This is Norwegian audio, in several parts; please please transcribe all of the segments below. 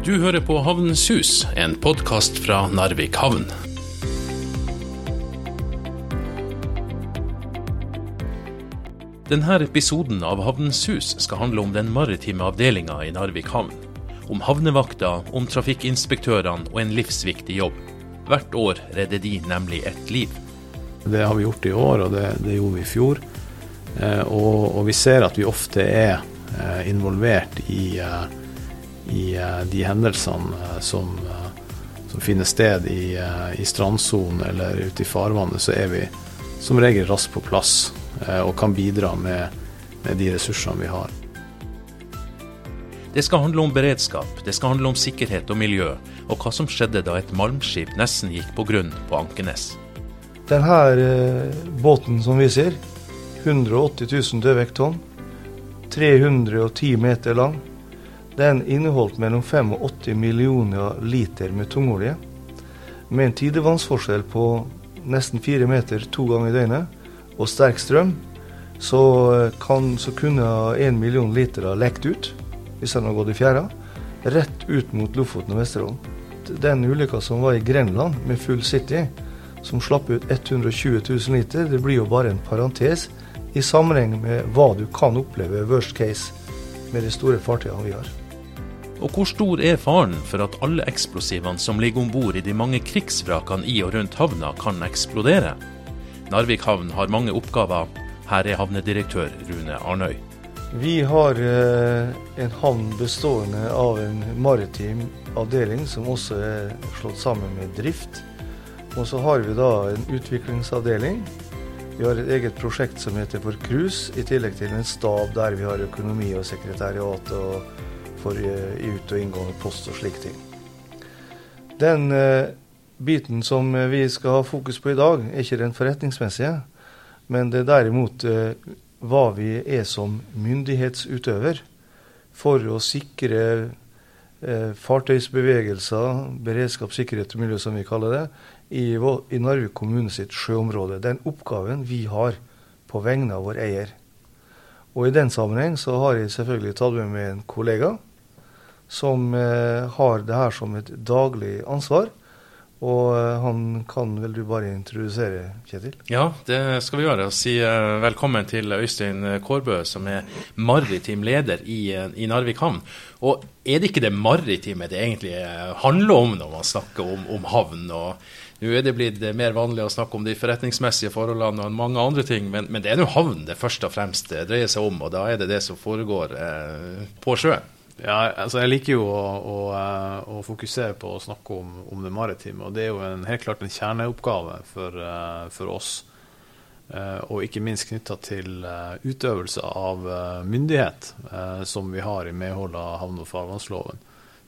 Du hører på Havnens hus, en podkast fra Narvik havn. Denne episoden av Havnens hus skal handle om den maritime avdelinga i Narvik havn. Om havnevakta, om trafikkinspektørene og en livsviktig jobb. Hvert år redder de nemlig et liv. Det har vi gjort i år, og det, det gjorde vi i fjor. Eh, og, og, vi ser at vi ofte er eh, involvert i, eh, i eh, de hendelsene eh, som, eh, som, finner sted i, i strandsonen eller ute i farvannet, så er vi som regel raskt på plass og kan bidra med, med de ressursene vi har. Det skal handle om beredskap, det skal handle om sikkerhet og miljø, og hva som skjedde da et malmskip nesten gikk på grunn på Ankenes. Denne båten som vi ser, 180 000 dødvekttonn, 310 meter lang, den inneholdt mellom 5 og 80 millioner liter med tungolje, med en tidevannsforskjell på nesten fire meter to ganger i døgnet, og sterk strøm, så, kan, så kunne én million liter ha lekt ut, hvis den hadde gått i fjæra, rett ut mot Lofoten og Vesterålen. Den ulykka som var i Grenland med full City, som slapp ut 120 000 liter, det blir jo bare en parentes i sammenheng med hva du kan oppleve worst case med de store fartøyene vi har. Og hvor stor er faren for at alle eksplosivene som ligger om bord i de mange krigsvrakene i og rundt havna, kan eksplodere? Narvik havn har mange oppgaver. Her er havnedirektør Rune Arnøy. Vi har eh, en havn bestående av en maritim avdeling som også er slått sammen med drift. Og så har vi da en utviklingsavdeling vi har et eget prosjekt som heter For cruise, i tillegg til en stab der vi har økonomi og sekretariat og for eh, ut- og inngående post og slike ting. Den uh, biten som vi skal ha fokus på i dag, er ikke den forretningsmessige, men det er derimot hva vi er som myndighetsutøver for å sikre fartøysbevegelser, beredskap, sikkerhet og miljø, som vi kaller det, i, i Narvik kommune sitt sjøområde. Den oppgaven vi har på vegne av vår eier. Og i den sammenheng så har jeg selvfølgelig tatt med meg en kollega som eh, har det her som et daglig ansvar. Og eh, han kan vel du bare introdusere, Kjetil? Ja, det skal vi gjøre. Og si eh, velkommen til Øystein Kårbø, som er maritim leder i, i, Narvik havn. Og er det ikke det maritime det egentlig handler om når man snakker om, om havn? og nå er det blitt mer vanlig å snakke om de forretningsmessige forholdene og mange andre ting, men, men det er nå havn det først og fremst dreier seg om, og da er det det som foregår eh, på sjøen. Ja, altså Jeg liker jo å, å, eh, å, fokusere på å snakke om, om, det maritime. og Det er jo en, helt klart en kjerneoppgave for, uh, for oss. Uh, og ikke minst knytta til utøvelse av myndighet, som vi har i medhold av havn- og farvannsloven.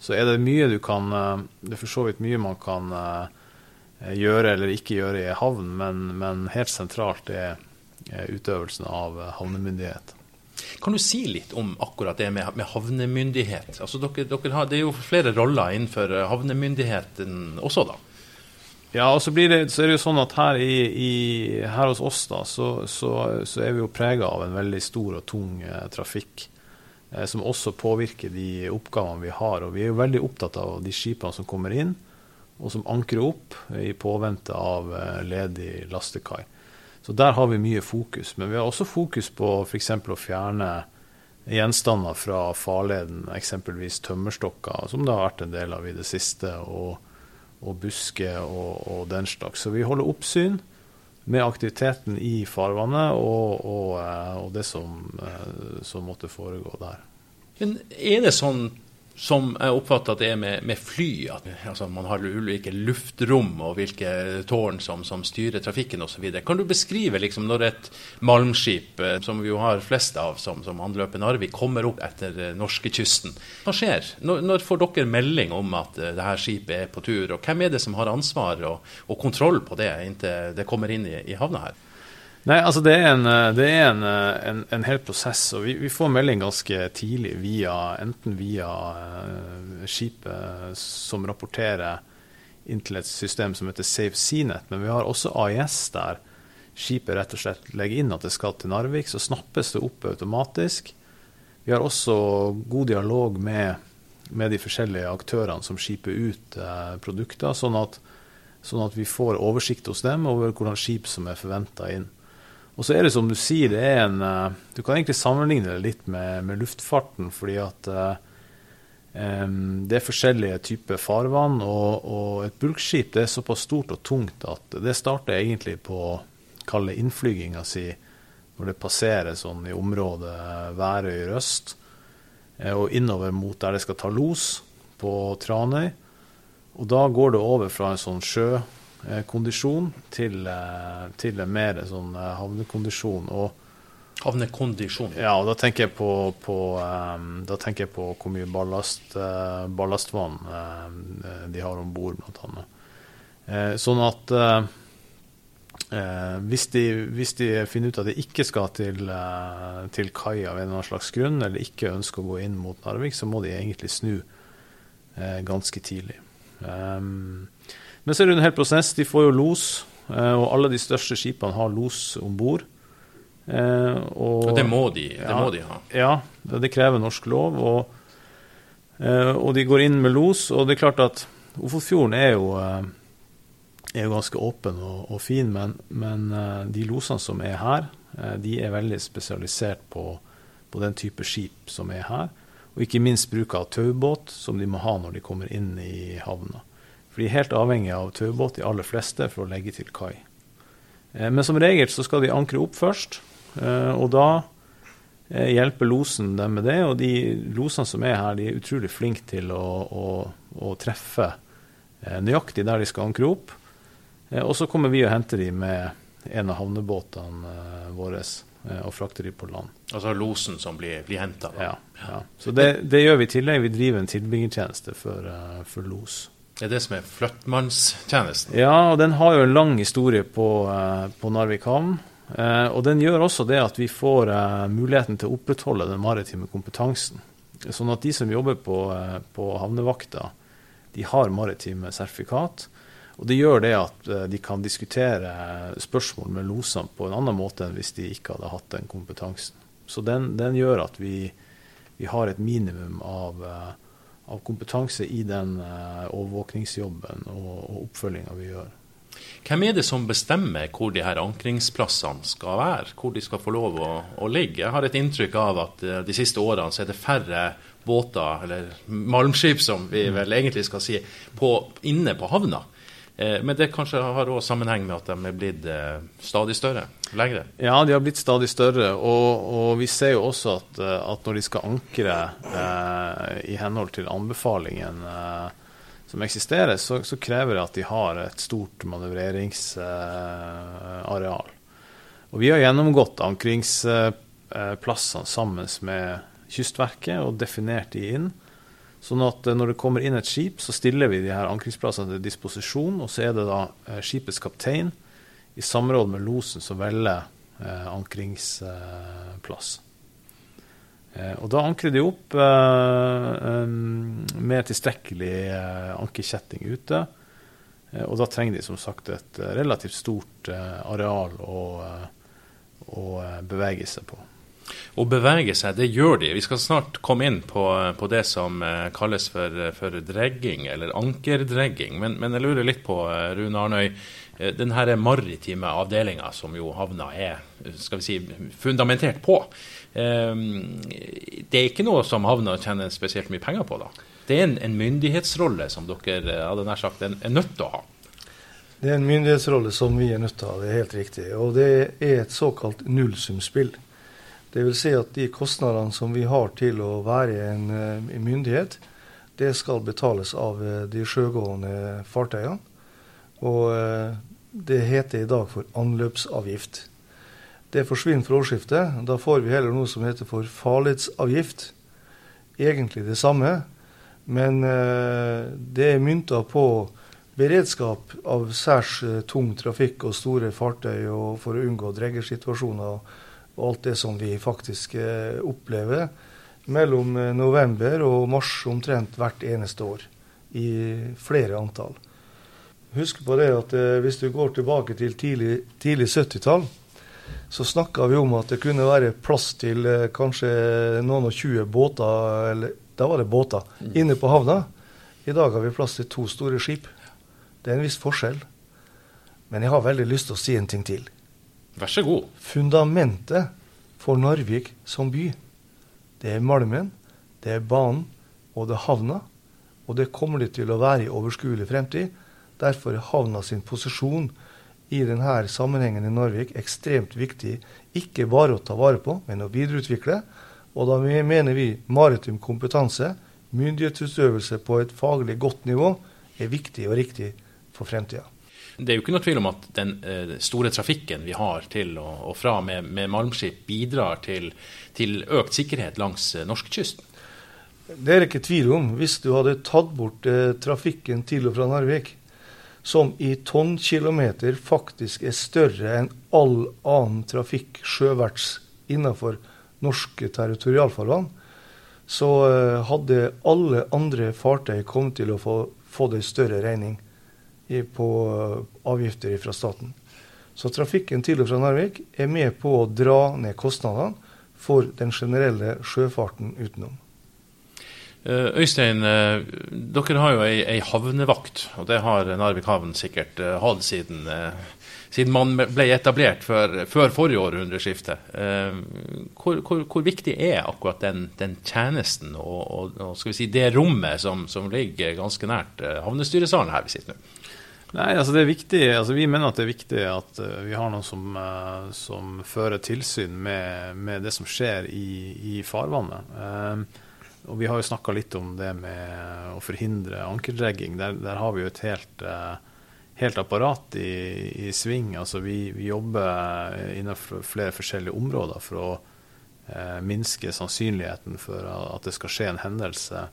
Så er det mye du kan Det er for så vidt mye man kan Eh, gjøre eller ikke gjøre i havn, men, men helt sentralt er utøvelsen av eh, havnemyndighet. Kan du si litt om akkurat det med, med havnemyndighet? Altså dere, dere har, det er jo flere roller innenfor eh, havnemyndigheten også, da? Ja, og så, det, så, er det jo sånn at her, i, i, her hos oss da, så, så, så er vi jo prega av en veldig stor og tung eh, trafikk. Eh, som også påvirker de oppgavene vi har. Og vi er jo veldig opptatt av de skipene som kommer inn og som ankrer opp i påvente av eh, ledig lastekai. Så der har vi mye fokus. Men vi har også fokus på f.eks. å fjerne gjenstander fra farleden, eksempelvis tømmerstokker, som det har vært en del av i det siste, og, og busker og, og, den slags. Så vi holder oppsyn med aktiviteten i farvannet og, og, eh, og det som, eh, som måtte foregå der. Men er det sånn som jeg oppfatter at det er med, med fly. At altså, man har ulike luftrom og hvilke tårn som, som styrer trafikken osv. Kan du beskrive liksom, når et malmskip, eh, som vi jo har flest av som, som anløper Narvik, kommer opp etter eh, norskekysten? Hva skjer? Når, når, får dere melding om at uh, dette skipet er på tur? Og hvem er det som har ansvar og, og kontroll på det inntil det kommer inn i, i havna her? Nei, altså det er en, det er en, en, en hel prosess. og vi, vi, får melding ganske tidlig via, enten via uh, skipet som rapporterer inn til et system som heter Safe Seanet, men vi har også AIS der skipet rett og slett legger inn at det skal til Narvik, så snappes det opp automatisk. Vi har også god dialog med med de forskjellige aktørene som skiper ut eh, produkter, sånn at, sånn at, vi får oversikt hos dem over hvordan skip som er forventa inn. Og så er det som du sier, det er en eh, Du kan egentlig sammenligne det litt med, med luftfarten, fordi at eh, det er forskjellige typer farvann, og, og et bulkskip er såpass stort og tungt at det starter egentlig på kalle innflyginga si når det passerer sånn i området eh, og innover mot der det skal ta los på Tranøy. Og da går det over fra en sånn sjøkondisjon til, eh, til mer sånn eh, havnekondisjon. og Havnekondisjon. Ja, og da tenker jeg på, på, da tenker jeg på hvor mye ballast, ballastvann de har om bord, bl.a. Sånn at Eh, hvis, de, hvis, de, finner ut at de ikke skal til, eh, til kai av en eller annen slags grunn, eller ikke ønsker å gå inn mot Narvik, så må de egentlig snu eh, ganske tidlig. Um, men så er det en hel prosess. De får jo los, eh, og alle de største skipene har los om bord. Eh, og, og, det, må de, det ja, må de ha? Ja, det krever norsk lov. Og, eh, og de går inn med los, og det er klart at Ofotfjorden er jo er jo ganske åpen og, og fin, men, men de losene som er her, de er veldig spesialisert på, på, den type skip som er her. Og ikke minst bruk av taubåt, som de må ha når de kommer inn i havna. For de er helt avhengig av taubåt, de aller fleste, for å legge til kai. Uh, men som regel så skal de ankre opp først, og da hjelper losen dem med det. Og de losene som er her, de er utrolig flinke til å, å, å treffe nøyaktig der de skal ankre opp. Eh, og så kommer vi og henter de med en av havnebåtene eh, våre eh, og frakter de på land. Altså losen som blir, blir henta? Ja, ja, Så det, det, gjør vi i tillegg. Vi driver en tilbringertjeneste for, for los. Det er det som er flyttmannstjenesten? Ja, og den har jo en lang historie på, på Narvik havn. Og den gjør også det at vi får muligheten til å opprettholde den maritime kompetansen. Sånn at de som jobber på, på havnevakta, de har maritime sertifikat. Og Det gjør det at eh, de kan diskutere spørsmål med losene på en annen måte enn hvis de ikke hadde hatt den kompetansen. Så den, den gjør at vi, vi, har et minimum av, eh, av kompetanse i den eh, overvåkningsjobben og, og oppfølginga vi gjør. Hvem er det som bestemmer hvor de her ankringsplassene skal være? Hvor de skal få lov å, å ligge? Jeg har et inntrykk av at de siste årene så er det færre båter, eller malmskip som vi mm. vel egentlig skal si, på, inne på havna. Eh, men det kanskje har også sammenheng med at de er blitt eh, stadig større? Lengre? Ja, de har blitt stadig større. Og, og vi ser jo også at, eh, at når de skal ankre eh, i henhold til anbefalingen eh, som eksisterer, så, så, krever det at de har et stort manøvreringsareal. Eh, og vi har gjennomgått ankringsplassene sammen med Kystverket og definert de inn. Sånn at eh, når det kommer inn et skip, så stiller vi de her ankringsplassene til disposisjon. Og så er det da eh, skipets kaptein i samråd med losen som velger eh, ankringsplass. Eh, og da ankrer de opp eh, med tilstrekkelig ankerkjetting ute. og da trenger de som sagt et relativt stort areal å, å bevege seg på. Å bevege seg, det gjør de. Vi skal snart komme inn på, på det som eh, kalles for, for, dregging, eller ankerdregging. Men, men, jeg lurer litt på, eh, Rune Arnøy, denne maritime avdelinga som jo havna er skal vi si, fundamentert på. Det er ikke noe som havna tjener spesielt mye penger på, da? Det er en, en myndighetsrolle som dere hadde nær sagt, er nødt til å ha? Det er en myndighetsrolle som vi er nødt til å ha, det er helt riktig. Og det er et såkalt nullsumspill. Dvs. Si at de kostnadene som vi har til å være en, eh, myndighet, det skal betales av eh, de sjøgående fartøyene. Og eh, det heter i dag for anløpsavgift. Det forsvinner fra årsskiftet. Da får vi heller noe som heter for farledsavgift. Egentlig det samme, men det er mynta på beredskap av særs tung trafikk og store fartøy og for å unngå dreggersituasjoner og alt det som vi faktisk eh, opplever mellom eh, november og mars omtrent hvert eneste år. I flere antall. Husk på det at eh, hvis du går tilbake til tidlig, tidlig 70-tall, så snakka vi om at det kunne være plass til kanskje noen og 20 båter eller Da var det båter inne på havna. I dag har vi plass til to store skip. Det er en viss forskjell. Men jeg har veldig lyst til å si en ting til. Vær så god. Fundamentet for Narvik som by, det er malmen, det er banen, og det er havna. Og det kommer det til å være i overskuelig fremtid. Derfor er havna sin posisjon i denne sammenhengen i Narvik ekstremt viktig. Ikke bare å ta vare på, men å videreutvikle. Og da mener vi maritim kompetanse, myndighetsutøvelse på et faglig godt nivå, er viktig og riktig for fremtida. Det er jo ikke noe tvil om at den eh, store trafikken vi har til og, fra med, med malmskip, bidrar til, til, økt sikkerhet langs eh, norskekysten. Det er det ikke tvil om. Hvis du hadde tatt bort eh, trafikken til og fra Narvik, som i tonnkilometer faktisk er større enn all annen trafikk sjøverts innenfor norske territorialfarvann, så hadde alle andre fartøy kommet til å få, få det større regning på eh, avgifter fra staten. Så trafikken til og fra Narvik er med på å dra ned kostnadene for den generelle sjøfarten utenom. Eh, Øystein, dere har jo ei, ei havnevakt, og det har Narvik havn sikkert hatt siden siden man ble etablert før, før forrige århundreskifte. Eh, hvor, hvor, hvor, viktig er akkurat den, den tjenesten og, og, og, si, det rommet som, som ligger ganske nært eh, havnestyresalen her vi sitter nå? Nei, altså det er viktig, altså Vi mener at det er viktig at uh, vi har noen som, uh, som fører tilsyn med, med, det som skjer i, i farvannet. Uh, og Vi har jo snakka litt om det med å forhindre ankerdregging. Der, der har vi jo et helt helt apparat i, i sving. Altså vi, vi, jobber innenfor flere forskjellige områder for å eh, minske sannsynligheten for at det skal skje en hendelse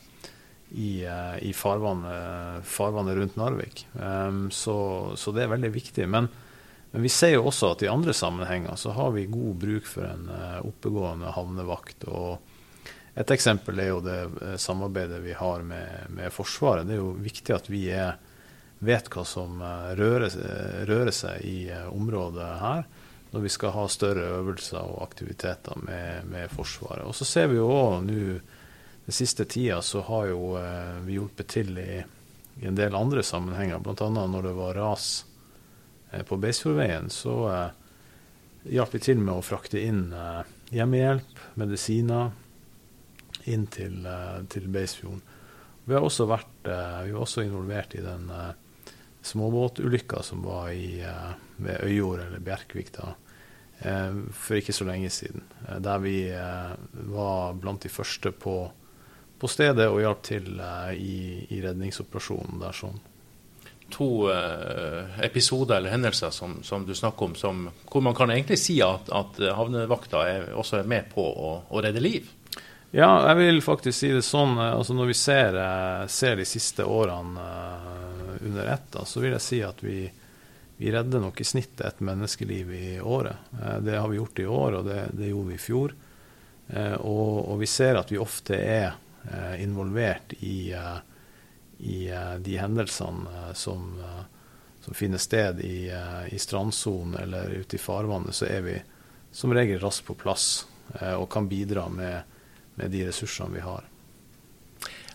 i, eh, i farvannet, farvannet, rundt Narvik. Um, så, så, det er veldig viktig. Men, men, vi ser jo også at i andre sammenhenger så har vi god bruk for en uh, oppegående havnevakt. og et eksempel er jo det samarbeidet vi har med, med Forsvaret. Det er jo viktig at vi er vet hva som eh, rører, rører seg i eh, området her, når vi skal ha større øvelser og aktiviteter med, med Forsvaret. Og så ser vi jo òg nå den siste tida så har jo eh, vi hjulpet til i, i, en del andre sammenhenger, bl.a. når det var ras eh, på Beisfjordveien, så eh, hjalp vi til med å frakte inn eh, hjemmehjelp, medisiner, inn til, til Beisfjorden. Vi har også vært vi var også involvert i den småbåtulykka som var i, ved Øyjord eller Bjerkvik da, for ikke så lenge siden. Der vi var blant de første på, på stedet og hjalp til i, i, redningsoperasjonen der sånn. To episoder eller hendelser som, som du snakker om, som, hvor man kan egentlig si at, at havnevakta er, også er med på å, å redde liv? Ja, jeg vil faktisk si det sånn. altså Når vi ser, ser de siste årene under ett, så vil jeg si at vi, vi redder nok i snitt et menneskeliv i året. Eh, det har vi gjort i år, og det, det gjorde vi i fjor. Eh, og, og, vi ser at vi ofte er eh, involvert i, i de hendelsene som, som, finner sted i, i strandsonen eller ute i farvannet, så er vi som regel raskt på plass og kan bidra med, med de ressursene vi har.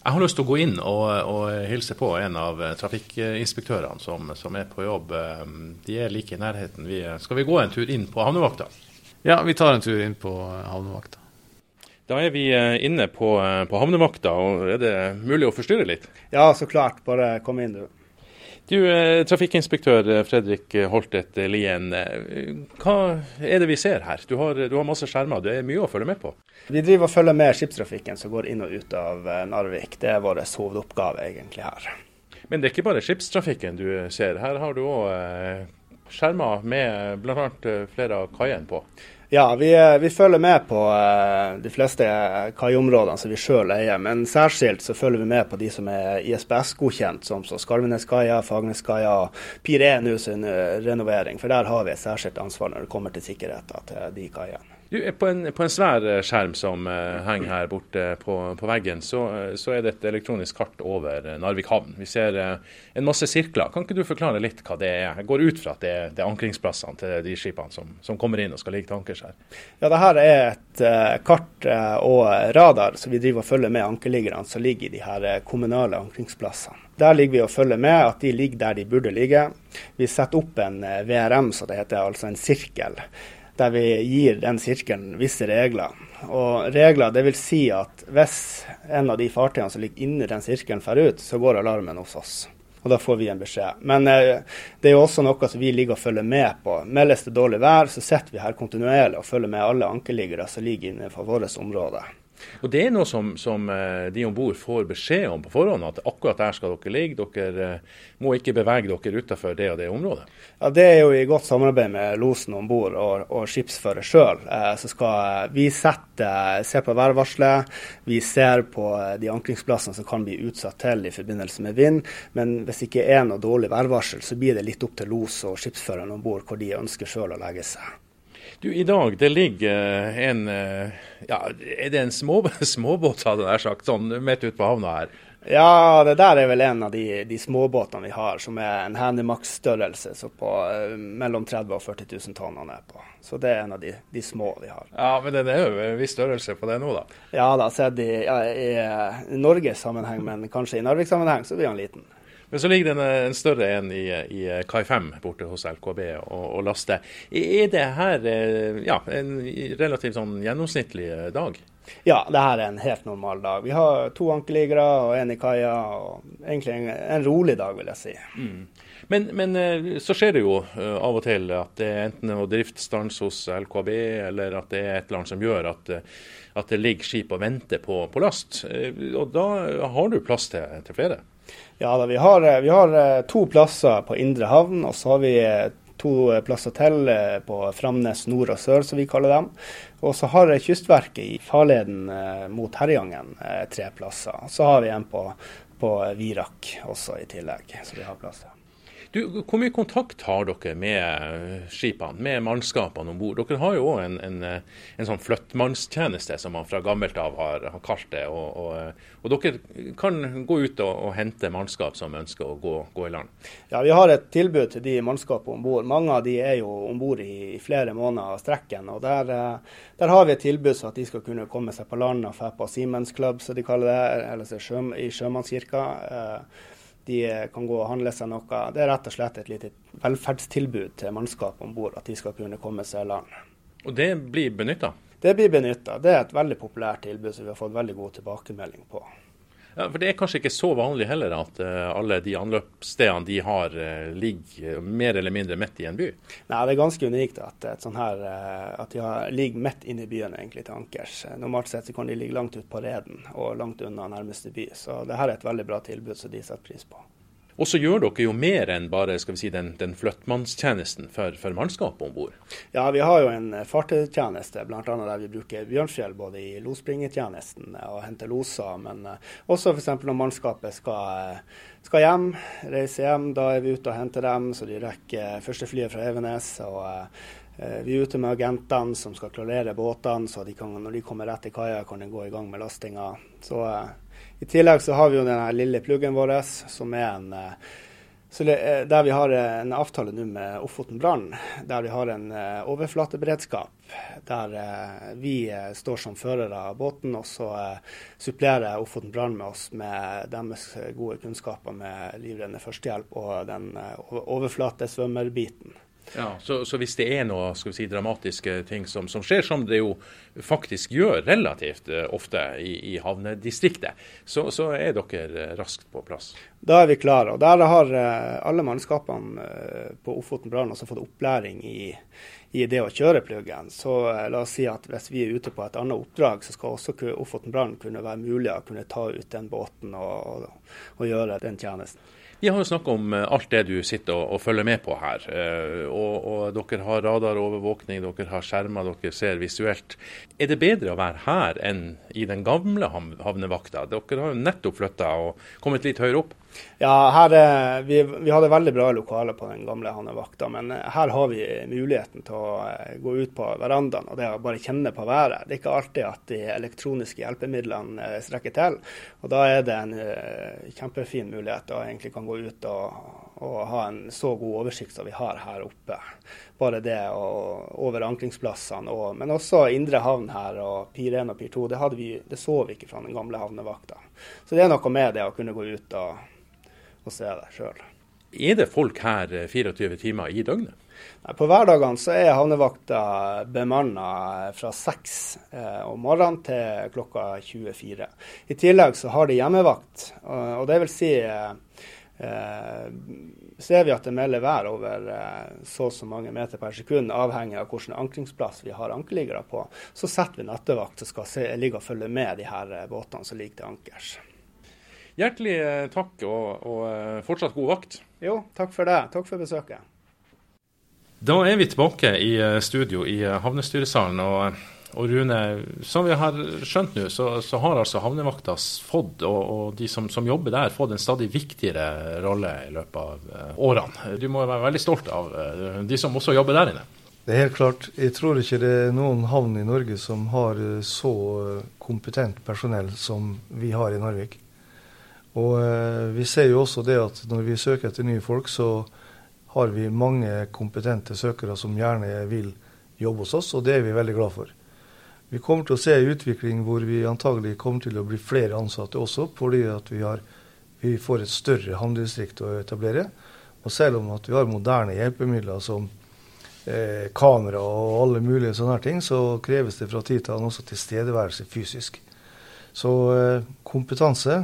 Jeg har lyst til å gå inn og, og hilse på en av trafikkinspektørene som, som, er på jobb. De er like i nærheten. Vi, skal vi gå en tur inn på havnevakta? Ja, vi tar en tur inn på havnevakta. Da er vi eh, inne på, eh, på havnemakta, og er det mulig å forstyrre litt? Ja, så klart. Bare kom inn, du. Du, eh, Trafikkinspektør Fredrik Holtet Lien. Hva er det vi ser her? Du har, du har masse skjermer, det er mye å følge med på? Vi driver og følger med skipstrafikken som går inn og ut av Narvik. Det er vår hovedoppgave egentlig her. Men det er ikke bare skipstrafikken du ser. Her har du òg skjermer med bl.a. Flere av kaiene på. Ja, vi, vi, følger med på de fleste kaiområdene som vi sjøl eier. Men særskilt så følger vi med på de som er ISBS-godkjent, som Skarveneskaia, Fagerneskaia og Pir 1 sin renovering. For der har vi et særskilt ansvar når det kommer til sikkerheten til de kaiene. Du, på, en, på en svær eh, skjerm som uh, henger her borte på, på veggen, så, uh, så, er det et elektronisk kart over Narvik havn. Vi ser en masse sirkler. Kan ikke du forklare litt hva det er? Jeg går ut fra at det det er ankringsplassene til de skipene som, som, kommer inn og skal ligge til ankers her. Ja, det her er et kart og radar som vi driver og følger med ankerliggerne som ligger i de her kommunale ankringsplassene. Der ligger vi og følger med at de ligger der de burde ligge. Vi setter opp en VRM, som det heter, altså en sirkel der vi gir den sirkelen visse regler. Og regler, det vil si at hvis en av de fartøyene som ligger inni den sirkelen får ut, så går alarmen hos oss. Og da får vi en beskjed. Men eh, det er jo også noe som vi ligger og følger med på. Meldes det dårlig vær, så sitter vi her kontinuerlig og følger med alle ankerliggere som ligger innenfor vårt område. Og Det er noe som, som eh, de om bord får beskjed om på forhånd, at akkurat der skal dere ligge. Dere eh, må ikke bevege dere utenfor det og det området. Ja, Det er jo i godt samarbeid med losen om bord og, og skipsfører sjøl. Eh, vi sette, se på værvarselet, vi ser på de ankringsplassene som kan bli utsatt til i forbindelse med vind. Men hvis det ikke er noe dårlig værvarsel, så blir det litt opp til los og skipsføreren om bord hvor de ønsker sjøl å legge seg. Du, I dag det ligger eh, en eh, ja, Er det en små, småbåt, hadde jeg sagt, sånn midt ute på havna her? Ja, det der er vel en av de, de småbåtene vi har, som er en Handymax-størrelse. Så på uh, mellom 30 og 40 000 tonn han er på. Så det er en av de, de, små vi har. Ja, Men det er jo en viss størrelse på det nå, da? Ja da, sett i, ja, i Norges sammenheng, men kanskje i Narvik-sammenheng så blir han liten. Men så ligger det en, større en i, i Kai 5 borte hos LKB og, og laster. Er det her eh, ja, en relativt sånn gjennomsnittlig eh, dag? Ja, det her er en helt normal dag. Vi har to ankerliggere og en i kaia. Egentlig en, en rolig dag, vil jeg si. Mm. Men, men, eh, så skjer det jo av og til at det er enten er driftsstans hos LKB, eller at det er et eller annet som gjør at, at det ligger skip og venter på, på last. Og da har du plass til, til flere? Ja da, vi har, eh, vi har, eh, to plasser på Indre havn, og så har vi eh, to plasser til på Framnes nord og sør, som vi kaller dem. Og så har Kystverket i farleden mot Herjangen tre plasser. Så har vi en på, på Virak også i tillegg, så vi har plasser. Du, hvor mye kontakt har dere med skipene, med mannskapene om bord? Dere har jo òg en, en, en, sånn flyttmannstjeneste som man fra gammelt av har, har kalt det. Og, og, og, dere kan gå ut og, og, hente mannskap som ønsker å gå, gå, i land? Ja, vi har et tilbud til de mannskapene om bord. Mange av de er jo om bord i, i, flere måneder av strekken. og der, der, har vi et tilbud så at de skal kunne komme seg på land og dra på Siemens Club, som de kaller det, eller i Sjømannskirka. Eh, de kan gå og handle seg noe. Det er rett og slett et lite velferdstilbud til mannskapet om bord, at de skal kunne komme seg i land. Og det blir benytta? Det blir benytta. Det er et veldig populært tilbud som vi har fått veldig god tilbakemelding på. Ja, for Det er kanskje ikke så vanlig heller at uh, alle de anløpsstedene de har, uh, ligger mer eller mindre midt i en by? Nei, det er ganske unikt at, sånn her, uh, at de har, ligger midt inne i byen egentlig til ankers. Normalt sett så kan de ligge langt ut på Reden og langt unna nærmeste by. Så det her er et veldig bra tilbud som de setter pris på. Og så gjør dere jo mer enn bare skal vi si, den, den flyttmannstjenesten for, for mannskapet om bord? Ja, vi har jo en fartøytjeneste, bl.a. der vi bruker Bjørnfjell både i losbringetjenesten og henter loser. Men uh, også f.eks. når mannskapet skal, skal, hjem, reise hjem. Da er vi ute og henter dem, så de rekker første flyet fra Evenes. og vi er ute med agentene som skal klarere båtene, så de kan, når de kommer rett til kaia, kan de gå i gang med lastinga. Så i tillegg så har vi jo den lille pluggen vår, som er en eh, eh, der vi har en avtale nå med Ofoten brann, der vi har en overflateberedskap. Der vi står som førere av båten, og så supplerer Ofoten brann med oss med deres gode kunnskaper med livreddende førstehjelp og den overflatesvømmerbiten. Ja, så, så, hvis det er noe si, dramatiske ting som, som skjer, som det jo faktisk gjør relativt uh, ofte i, i havnedistriktet, så, så, er dere uh, raskt på plass? Da er vi klare. og Der har uh, alle mannskapene på Ofoten brann også fått opplæring i, i, det å kjøre pluggen. Så la oss si at hvis vi er ute på et annet oppdrag, så skal også Ofoten brann kunne være mulig å kunne ta ut den båten og, og, og gjøre den tjenesten. Vi har jo snakka om eh, alt det du sitter og, og følger med på her. Eh, og, og, Dere har radarovervåkning, dere har skjermer, dere ser visuelt. Er det bedre å være her enn i den gamle havnevakta? Dere har jo nettopp flytta og kommet litt høyere opp. Ja, her, eh, vi, vi, hadde veldig bra lokaler på den gamle havnevakta, men eh, her har vi muligheten til å eh, gå ut på verandaen og det å bare kjenne på været. Det er ikke alltid at de elektroniske hjelpemidlene strekker til. og Da er det en kjempefin mulighet å egentlig kan gå ut og, og ha en så god oversikt som vi har her oppe. Bare det og, over ankringsplassene, og, men også indre havn her og Pir 1 og Pir 2. Det, vi, det så vi ikke fra den gamle havnevakta. Så det er noe med det å kunne gå ut og og se det sjøl. Er det folk her 24 eh, timer i døgnet? På hverdagene så er havnevakta bemanna fra seks eh, om morgenen til klokka 24. I tillegg så har de hjemmevakt, og det vil si eh, ser vi at det melder vær over så og så mange meter per sekund, avhengig av hvilken ankringsplass vi har ankerliggere på, så setter vi nattevakt som skal se, ligge og følge med de her båtene som ligger til ankers. Hjertelig eh, takk, og, og, eh, fortsatt god vakt. Jo, takk for det. Takk for besøket. Da er vi tilbake i eh, studio i havnestyresalen. og, og Rune, som vi har skjønt nå, så, så har altså havnevakta fått, og, og de som, som, jobber der, fått en stadig viktigere rolle i løpet av årene. Du må være veldig stolt av de som også jobber der inne. Det er helt klart. Jeg tror ikke det er noen havn i Norge som har så kompetent personell som vi har i Narvik. Og eh, vi ser jo også det at når vi søker etter nye folk, så har vi mange kompetente søkere som gjerne vil jobbe hos oss, og det er vi veldig glad for. Vi kommer til å se en utvikling hvor vi antagelig kommer til å bli flere ansatte også, fordi vi, har, vi får et større handelsdistrikt å etablere. Og selv om vi har moderne hjelpemidler som eh, kamera og alle mulige sånne ting, så kreves det fra tid til annen også tilstedeværelse fysisk. Så eh, kompetanse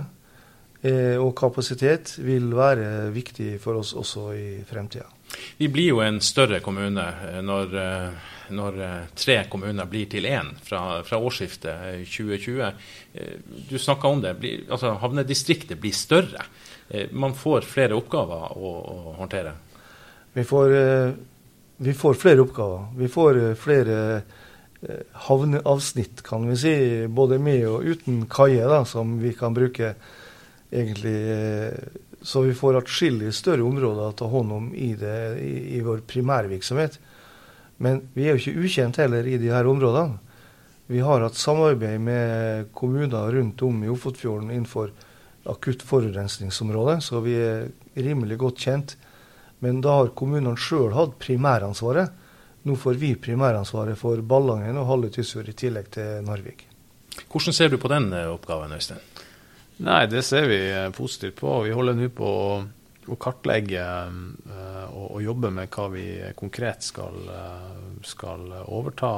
og kapasitet vil være viktig for oss også i fremtida. Vi blir jo en større kommune eh, når, eh, når tre kommuner blir til én fra, fra årsskiftet 2020. Du snakka om det. altså Havnedistriktet blir større. Man får flere oppgaver å, å håndtere. Vi får, vi får, flere oppgaver. Vi får flere havneavsnitt, kan vi si. Både med og uten kaier, som vi kan bruke egentlig eh, Så vi får atskillig større områder å ta hånd om i, det, i, i vår primærvirksomhet. Men vi er jo ikke ukjent heller i de her områdene. Vi har hatt samarbeid med kommuner rundt om i Ofotfjorden innenfor akutt forurensningsområde, så vi er rimelig godt kjent. Men da har kommunene sjøl hatt primæransvaret. Nå får vi primæransvaret for Ballangen og halve Tysfjord i tillegg til Narvik. Hvordan ser du på den eh, oppgaven, Øystein? Nei, det ser vi eh, positivt på. Vi holder nå på å, å kartlegge uh, og, og, jobbe med hva vi konkret skal, uh, skal overta,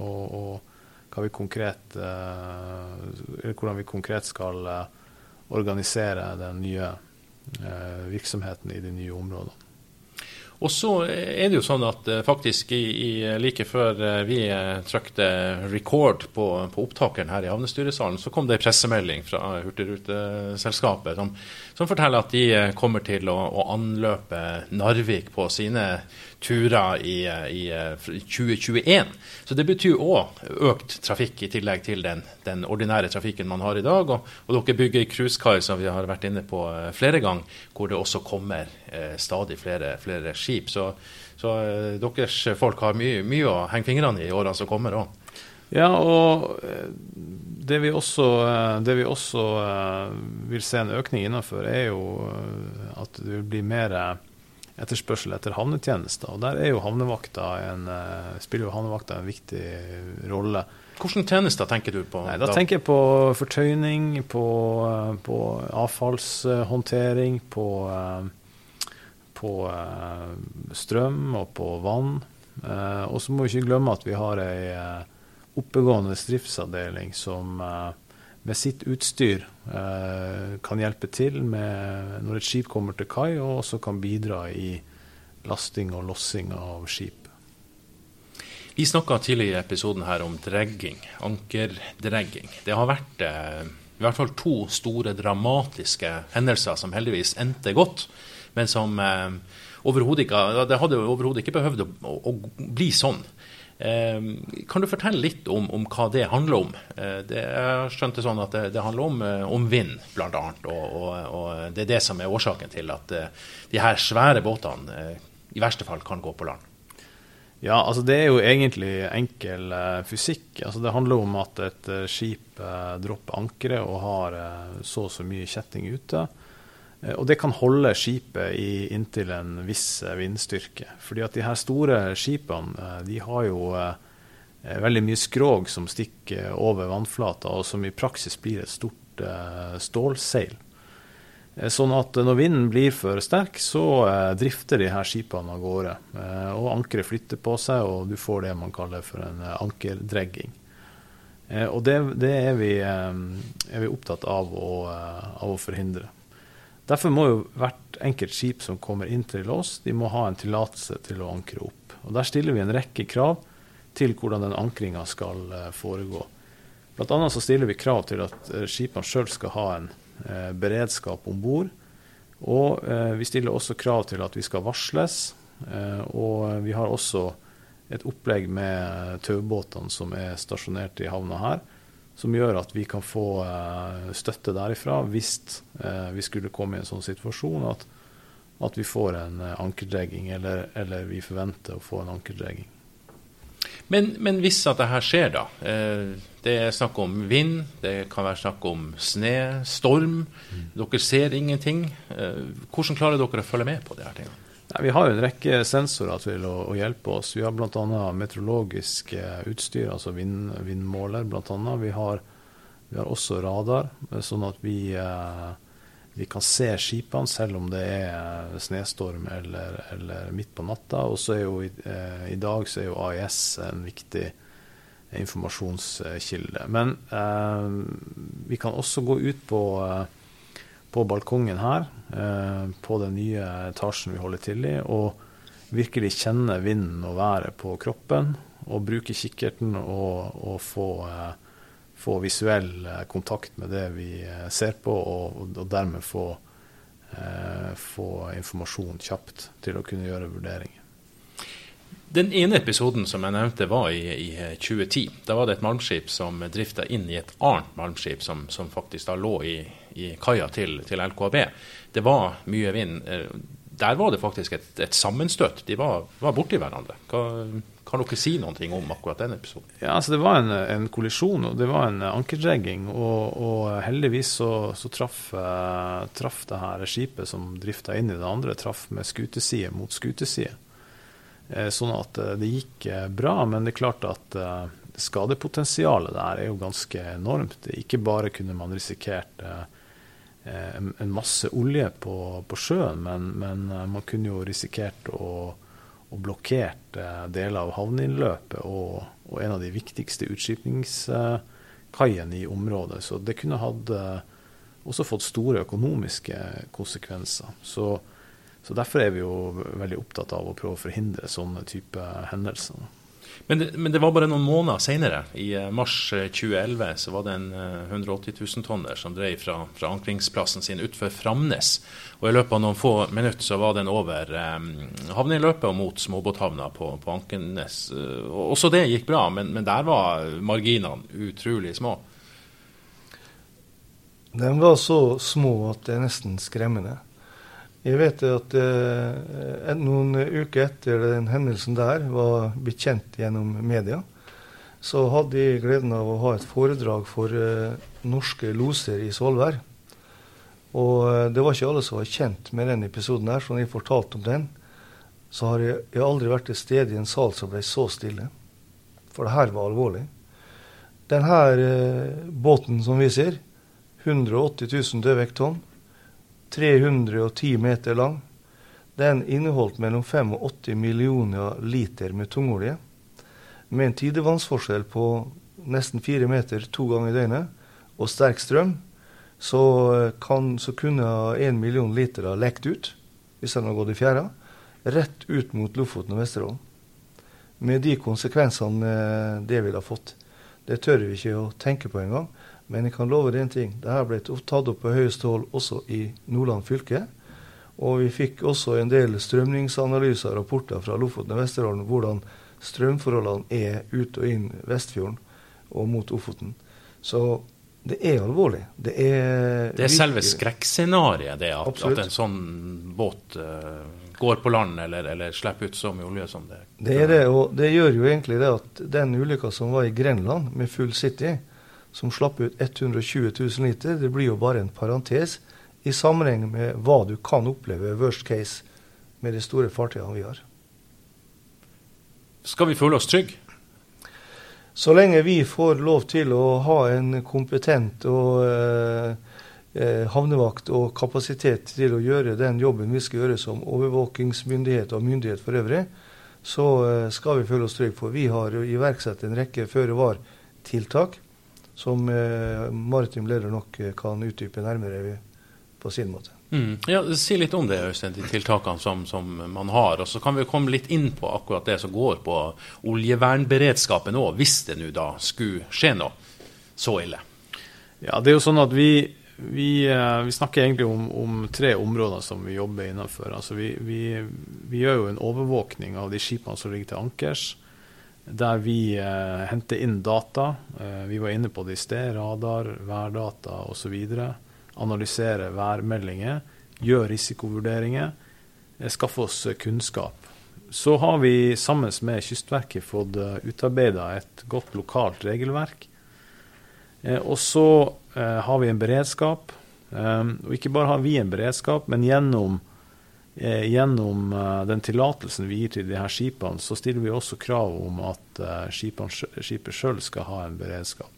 og, og, hva vi konkret hvordan vi konkret skal organisere den nye virksomheten i de nye områdene. Og så er det jo sånn at uh, faktisk i, i, like før uh, vi uh, trykte record på, på, opptakeren her i havnestyresalen, så kom det en pressemelding fra Hurtigruteselskapet som, som forteller at de kommer til å, å anløpe Narvik på sine turer i, i 2021. Så det betyr òg økt trafikk i tillegg til den, den, ordinære trafikken man har i dag. Og, og dere bygger cruisekai, som vi har vært inne på eh, flere ganger, hvor det også kommer eh, stadig flere, flere, skip. Så, så eh, deres folk har mye, mye å henge fingrene i i årene som kommer òg. Ja, og det vi også, det vi også vil se en økning innenfor, er jo at det vil bli mer etterspørsel etter havnetjenester. Og der er jo en, eh, spiller jo havnevakta en viktig rolle. Hvilke tjenester tenker du på? Nei, da, da, tenker jeg på fortøyning, på, eh, på avfallshåndtering, på, eh, på, strøm og på vann. Og så må vi ikke glemme at vi har ei oppegående driftsavdeling som med sitt utstyr eh, kan hjelpe til med når et skip kommer til kai, og også kan bidra i lasting og lossing av skip. Vi snakka tidligere i episoden her om dregging, ankerdregging. Det har vært eh, i hvert fall to store dramatiske hendelser som heldigvis endte godt, men som eh, overhodet ikke Det hadde overhodet ikke behøvd å, å, å, bli sånn. Eh, kan du fortelle litt om, om hva det handler om? Eh, det, jeg skjønte sånn at det, det handler om, eh, om vind, bl.a. Og, og, og det er det som er årsaken til at eh, de her svære båtene i verste fall kan gå på land. Ja, altså det er jo egentlig enkel uh, fysikk. Altså det handler om at et uh, skip uh, dropper ankeret og har så og så mye kjetting ute. Og det kan holde skipet i inntil en viss vindstyrke. Fordi at de her store skipene de har jo veldig mye skrog som stikker over vannflata, og som i praksis blir et stort stålseil. Eh, sånn at når vinden blir for sterk, så eh, drifter de her skipene av gårde. Eh, og ankeret flytter på seg, og du får det man kaller for en ankerdregging. Og det, det er, vi, er, vi, opptatt av å, av å, forhindre. Derfor må jo hvert enkelt skip som kommer inn til oss, de må ha en tillatelse til å ankre opp. Og Der stiller vi en rekke krav til hvordan den ankringa skal foregå. Blant annet så stiller vi krav til at skipene sjøl skal ha en Eh, beredskap om bord. Og eh, vi stiller også krav til at vi skal varsles. Eh, og vi har også et opplegg med taubåtene som er stasjonert i havna her, som gjør at vi kan få støtte derifra hvis vi skulle komme i en sånn situasjon at, at vi får en ankerdregging, eller, eller, vi forventer å få en ankerdregging. Men, men, hvis at det her skjer, da. Eh, det er snakk om vind, det kan være snakk om sne, storm. Mm. Dere ser ingenting. Eh, hvordan klarer dere å følge med på de her tingene? Nei, vi har jo en rekke sensorer til å, å hjelpe oss. Vi har bl.a. meteorologisk eh, utstyr, altså vind, vindmåler bl.a. Vi, har, vi har også radar, sånn at vi eh, vi kan se skipene selv om det er snøstorm eller, eller midt på natta. Og så er jo i, eh, i, dag så er jo AIS en viktig informasjonskilde. Men eh, vi kan også gå ut på, eh, på balkongen her, eh, på den nye etasjen vi holder til i, og virkelig kjenne vinden og været på kroppen. Og bruke kikkerten og, og få eh, få visuell eh, kontakt med det vi ser på, og, og dermed få, få, informasjon kjapt til å kunne gjøre vurderinger. Den ene episoden som jeg nevnte, var i, i 2010. Da var det et malmskip som drifta inn i et annet malmskip som, som faktisk da lå i, i kaia til, til, LKAB. Det var mye vind. Der var det faktisk et, et sammenstøt. De var, var borti hverandre. Hva, kan dere si noe om akkurat den episoden? Ja, altså Det var en, en kollisjon, og det var en ankerdregging. Og, og heldigvis så, så traff, traff, det her skipet som drifta inn i det andre, traff med skuteside mot skuteside. Uh, sånn at uh, det gikk bra, men det er klart at skadepotensialet der er jo ganske enormt. Ikke bare kunne man risikert en, masse olje på, på sjøen, men, men man kunne jo risikert å å blokkert eh, deler av havneinnløpet og, og, en av de viktigste utskipningskaiene i området. Så det kunne hatt eh, også fått store økonomiske konsekvenser. Så, så, derfor er vi jo veldig opptatt av å prøve å forhindre sånne type hendelser. Men det, men det, var bare noen måneder senere, i eh, mars 2011, eh, så var det en 180 eh, 000-tonner som drev fra, fra ankringsplassen sin utfor Framnes. Og I løpet av noen få minutter så var den over um, havneløpet og mot småbåthavna på, på Ankenes. Også det gikk bra, men, men der var marginene utrolig små. De var så små at det er nesten skremmende. Jeg vet at eh, noen uker etter den hendelsen der var blitt kjent gjennom media, så hadde jeg gleden av å ha et foredrag for eh, norske loser i Svolvær. Og eh, det var ikke alle som var kjent med den episoden her, så når jeg fortalte om den, så har jeg, jeg aldri vært til stede i en sal som ble så stille. For det her var alvorlig. Denne eh, båten som vi ser, 180 000 dødvekttonn, 310 meter lang. Den inneholdt mellom 5 og 80 millioner liter med tungolje. Med en tidevannsforskjell på nesten fire meter to ganger i døgnet og sterk strøm, så, kan, så kunne 1 million liter ha lekt ut, hvis den har gått i fjæra, rett ut mot Lofoten og Vesterålen. Med de konsekvensene eh, det ville ha fått. Det tør vi ikke å tenke på engang. Men jeg kan love en ting. Dette ble tatt opp på høyeste hold også i Nordland fylke. Og vi fikk også en del strømningsanalyser og rapporter fra Lofoten og Vesterålen hvordan strømforholdene er ut og inn Vestfjorden og mot Ofoten. Så det er alvorlig. Det er, det er selve skrekkscenarioet, det at, at, en sånn båt uh, går på land eller, eller, slipper ut så mye olje som det Det er det, og det gjør jo egentlig det at den ulykka som var i Grenland med Full City, som slapp ut 120 000 liter, det blir jo bare en parentes i sammenheng med hva du kan oppleve worst case med de store fartøyene vi har. Skal vi føle oss trygge? Så lenge vi får lov til å ha en kompetent og eh, eh, havnevakt og kapasitet til å gjøre den jobben vi skal gjøre som overvåkingsmyndighet og myndighet for øvrig, så eh, skal vi føle oss trygge. For vi har iverksatt en rekke føre-var-tiltak som eh, maritim leder nok eh, kan utdype nærmere på sin måte. Mm. Ja, Si litt om det, Øystein, de tiltakene som, som, man har. Og så kan vi komme litt inn på akkurat det som går på oljevernberedskapen òg, hvis det nå da skulle skje noe så ille. Ja, det er jo sånn at vi, vi, eh, vi snakker egentlig om, om, tre områder som vi jobber innenfor. Altså vi, vi, vi, gjør jo en overvåkning av de skipene som ligger til ankers. Der vi eh, henter inn data. Eh, vi var inne på det i sted. Radar, værdata osv analysere værmeldinger, gjøre risikovurderinger, eh, skaffe oss eh, kunnskap. Så har vi sammen med Kystverket fått eh, utarbeida et godt lokalt regelverk. Og så har vi en beredskap. Og ikke bare har vi en beredskap, men gjennom, gjennom den tillatelsen vi gir til de her skipene, så stiller vi også krav om at skipet sjøl skal ha en beredskap.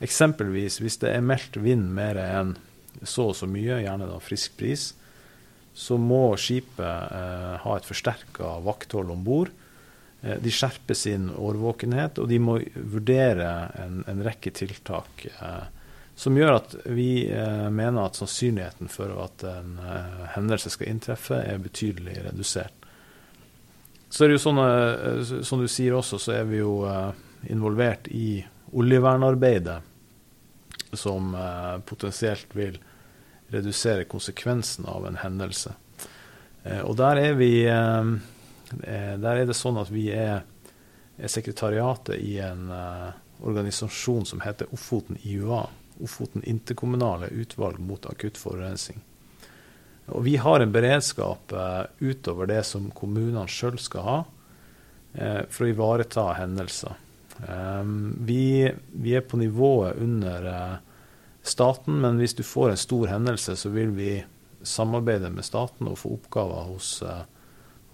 Eksempelvis hvis det er meldt vind mer enn så og så mye, gjerne da frisk pris, så må skipet eh, ha et forsterka vakthold om bord. Eh, de skjerper sin årvåkenhet, og de må vurdere en, en rekke tiltak eh, som gjør at vi eh, mener at sannsynligheten for at en eh, hendelse skal inntreffe, er betydelig redusert. Så er det jo sånn, som du sier også, så er vi jo involvert i oljevernarbeidet som potensielt vil redusere konsekvensen av en hendelse. Og der er vi Der er det sånn at vi er, er sekretariatet i en organisasjon som heter Ofoten IUA. Ofoten interkommunale utvalg mot akutt forurensning. Og vi har en beredskap utover det som kommunene sjøl skal ha, for å ivareta hendelser. Um, vi, vi, er på nivået under uh, staten, men hvis du får en stor hendelse, så vil vi samarbeide med staten og få oppgaver hos,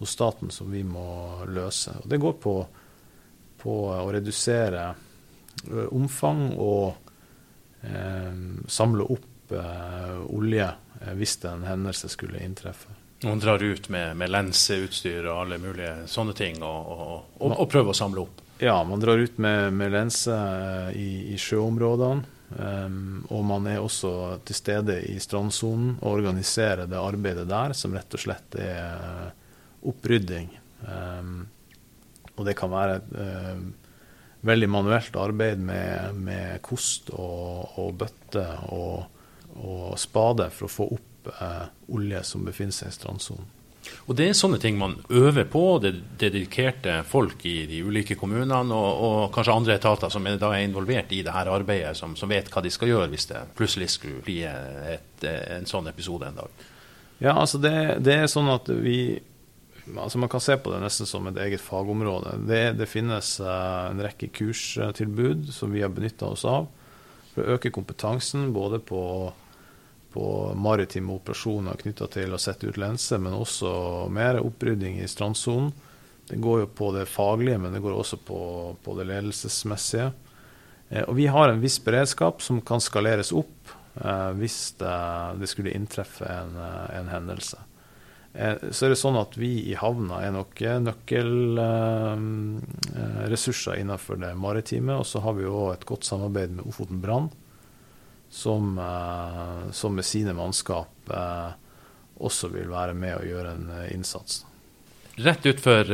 hos staten som vi må løse. Og det går på, på å redusere omfang og samle opp olje hvis en hendelse skulle inntreffe. Noen drar ut med, med lenseutstyr og alle mulige sånne ting og, og, og, og prøver å samle opp? Ja, man drar ut med, med lense eh, i, i sjøområdene. Um, og man er også til stede i strandsonen og organiserer det arbeidet der, som rett og slett er eh, opprydding. Um, og det kan være uh, veldig manuelt arbeid med, med kost og, og bøtte og, og, spade for å få opp eh, olje som befinner seg i strandsonen. Og Det er sånne ting man øver på. Det er dedikerte folk i de ulike kommunene og, og kanskje andre etater som er, da er involvert i dette arbeidet, som, som, vet hva de skal gjøre hvis det plutselig skulle bli et, en sånn episode en dag. Ja, altså det, det, er sånn at vi altså Man kan se på det nesten som et eget fagområde. Det, det finnes uh, en rekke kurstilbud som vi har benytta oss av for å øke kompetansen både på på maritime operasjoner knytta til å sette ut lenser, men også mer opprydding i strandsonen. Det går jo på det faglige, men det går også på, på det ledelsesmessige. Eh, og vi har en viss beredskap som kan skaleres opp eh, hvis det, det, skulle inntreffe en, eh, en hendelse. Eh, så er det sånn at vi i havna er nok nøkkelressurser eh, innenfor det maritime. Og så har vi jo et godt samarbeid med Ofoten Brann som, eh, som med sine mannskap eh, også vil være med og gjøre en eh, innsats. Rett utfor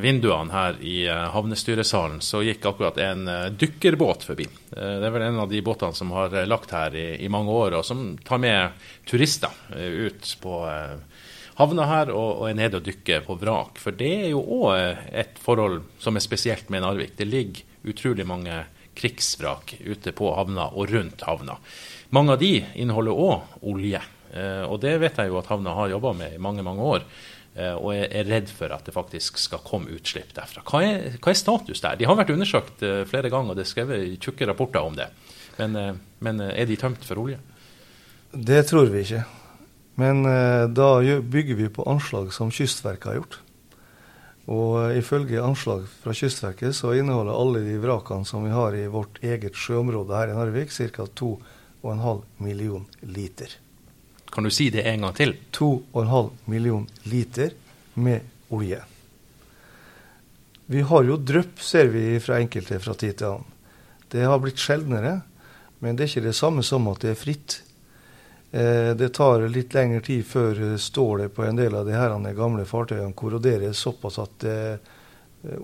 vinduene her i havnestyresalen så gikk akkurat en dykkerbåt forbi. Det er vel en av de båtene som har lagt her i, i mange år, og som tar med turister ut på havna her og, og er nede og dykker på vrak. For det er jo òg et forhold som er spesielt med Narvik. Det ligger utrolig mange krigsvrak ute på havna og rundt havna. Mange av de inneholder òg olje. Eh, og det vet jeg jo at havna har jobba med i mange, mange år. Eh, og er redd for at det faktisk skal komme utslipp derfra. Hva er, hva er status der? De har vært undersøkt eh, flere ganger, og det er skrevet tjukke rapporter om det. Men, men er de tømt for olje? Det tror vi ikke. Men da bygger vi på anslag som Kystverket har gjort. Og ifølge anslag fra Kystverket så inneholder alle de vrakene som vi har i vårt eget sjøområde her i Narvik, ca. 2,5 million liter. Kan du si det en gang til? 2,5 million liter med olje. Vi har jo drypp, ser vi fra enkelte fra tid til annen. Det har blitt sjeldnere, men det er ikke det samme som at det er fritt. Eh, det tar litt lengre tid før stålet på en del av de her gamle fartøyene korroderer såpass at eh,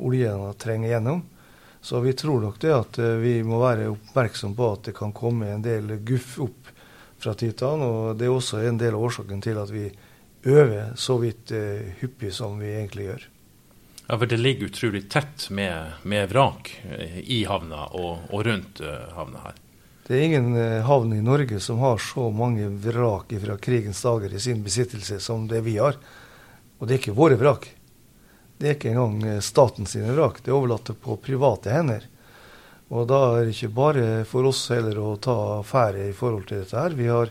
oljen trenger gjennom. Så vi tror nok det at eh, vi må være oppmerksom på at det kan komme en del guff opp fra titan. Og det er også en del av årsaken til at vi øver så vidt eh, hyppig som vi egentlig gjør. Ja, for det ligger utrolig tett med, med vrak eh, i havna og, og rundt havna her. Det er ingen uh, havn i Norge som har så mange vrak fra krigens dager i sin besittelse som det vi har. Og det er ikke våre vrak. Det er ikke engang staten statens vrak. Det er overlatt på private hender. Og da er det ikke bare for oss heller å ta affære i forhold til dette her. Vi har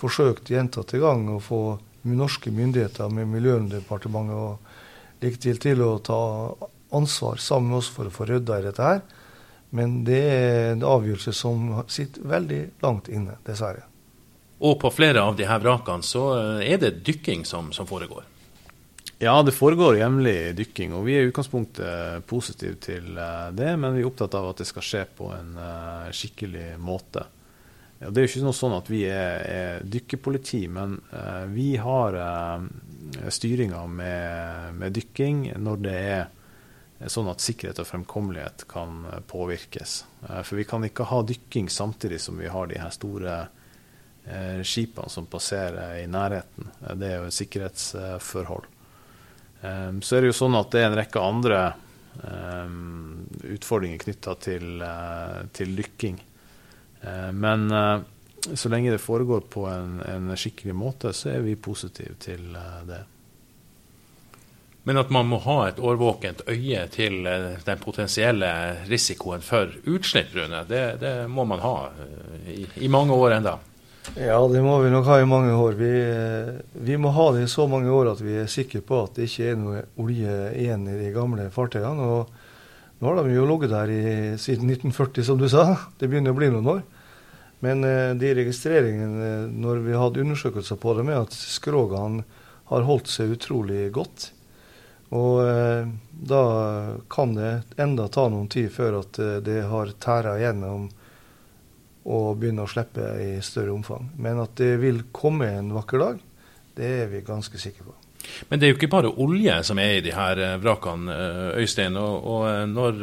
forsøkt gjentatte ganger å få norske myndigheter med Miljødepartementet og like til til å ta ansvar sammen med oss for å få rydda i dette her. Men det er en avgjørelse som sitter veldig langt inne, dessverre. Og på flere av de her vrakene så er det dykking som, som foregår? Ja, det foregår jevnlig dykking, og vi er i utgangspunktet positive til eh, det. Men vi er opptatt av at det skal skje på en uh, skikkelig måte. Ja, det er jo ikke noe sånn at vi er, er dykkerpoliti, men uh, vi har uh, styringa med, med, dykking når det er sånn at sikkerhet og fremkommelighet kan påvirkes. for vi kan ikke ha dykking samtidig som vi har de her store skipene som passerer i nærheten. Det er jo sikkerhetsforhold. Så er det jo sånn at det er en rekke andre utfordringer knytta til, til, dykking. Men så lenge det foregår på en, en, skikkelig måte, så er vi positive til det. Men at man må ha et årvåkent øye til den potensielle risikoen for utslipp, Rune, det, det må man ha i, i mange år enda. Ja, det må vi nok ha i mange år. Vi, vi, må ha det i så mange år at vi er sikre på at det ikke er noe olje igjen i de gamle fartøyene. Og nå har de jo ligget der i, siden 1940, som du sa. Det begynner å bli noen år. Men eh, de registreringene når vi hadde undersøkelser på dem, er at skrogene har holdt seg utrolig godt. Og eh, da kan det enda ta noen tid før at eh, det har tæra gjennom og begynne å slippe i større omfang. Men at det vil komme en vakker dag, det er vi ganske sikre på. Men det er jo ikke bare olje som er i de her eh, vrakene, Øystein. Og, og når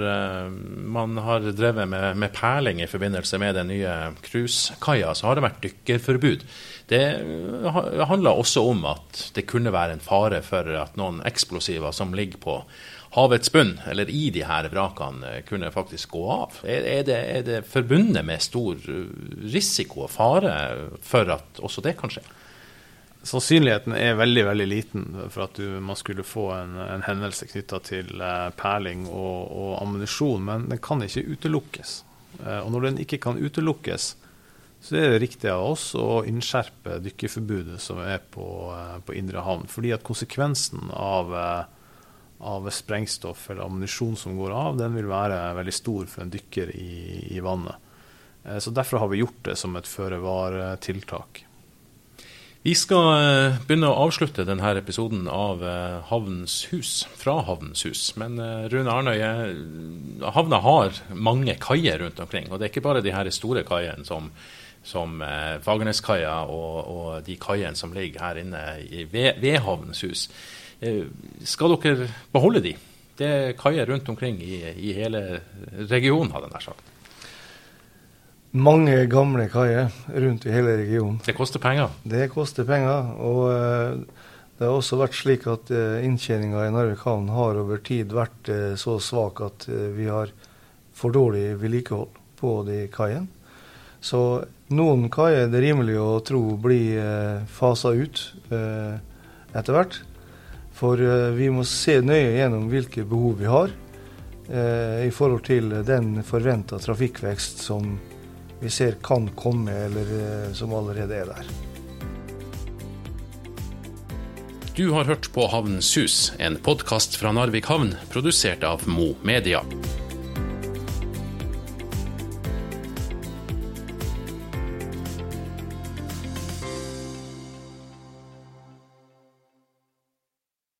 man har drevet med, med, perling i forbindelse med den nye cruisekaia, så har det vært dykkerforbud. Det handler også om at det kunne være en fare for at noen eksplosiver som ligger på havets bunn, eller i de her vrakene, kunne faktisk gå av. Er det, er det forbundet med stor risiko og fare for at også det kan skje? Sannsynligheten er veldig veldig liten for at du, man skulle få en, en hendelse knytta til eh, perling og, og ammunisjon, men den kan ikke utelukkes. Eh, og når den ikke kan utelukkes, så er det riktig av oss å innskjerpe dykkerforbudet som er på, eh, på Indre havn. Fordi at konsekvensen av eh, av sprengstoff eller ammunisjon som går av, den vil være veldig stor for en dykker i, i vannet. Eh, så Derfor har vi gjort det som et føre-var-tiltak. Vi skal begynne å avslutte denne episoden av Havnens hus, fra Havnens hus. Men Rune Arnøye, havna har mange kaier rundt omkring. Og det er ikke bare de her store kaiene som, som Fagerneskaia og, og, de kaiene som ligger her inne i Vedhavnens hus. Eh, skal dere beholde de? Det er kaier rundt omkring i, i hele regionen, hadde jeg nær sagt. Mange gamle kaier rundt i hele regionen. Det koster penger? Det koster penger. Og uh, Det har også vært slik at uh, inntjeninga i Narvik havn har over tid vært så svak at vi har for dårlig vedlikehold på de kaiene. Så noen kaier er det rimelig å tro blir uh, fasa ut etter hvert. For vi må se nøye gjennom hvilke behov vi har i forhold til den forventa trafikkvekst som vi ser kan komme, eller som allerede er der. Du har hørt på Havnens Hus, en podkast fra Narvik havn, produsert av Mo Media.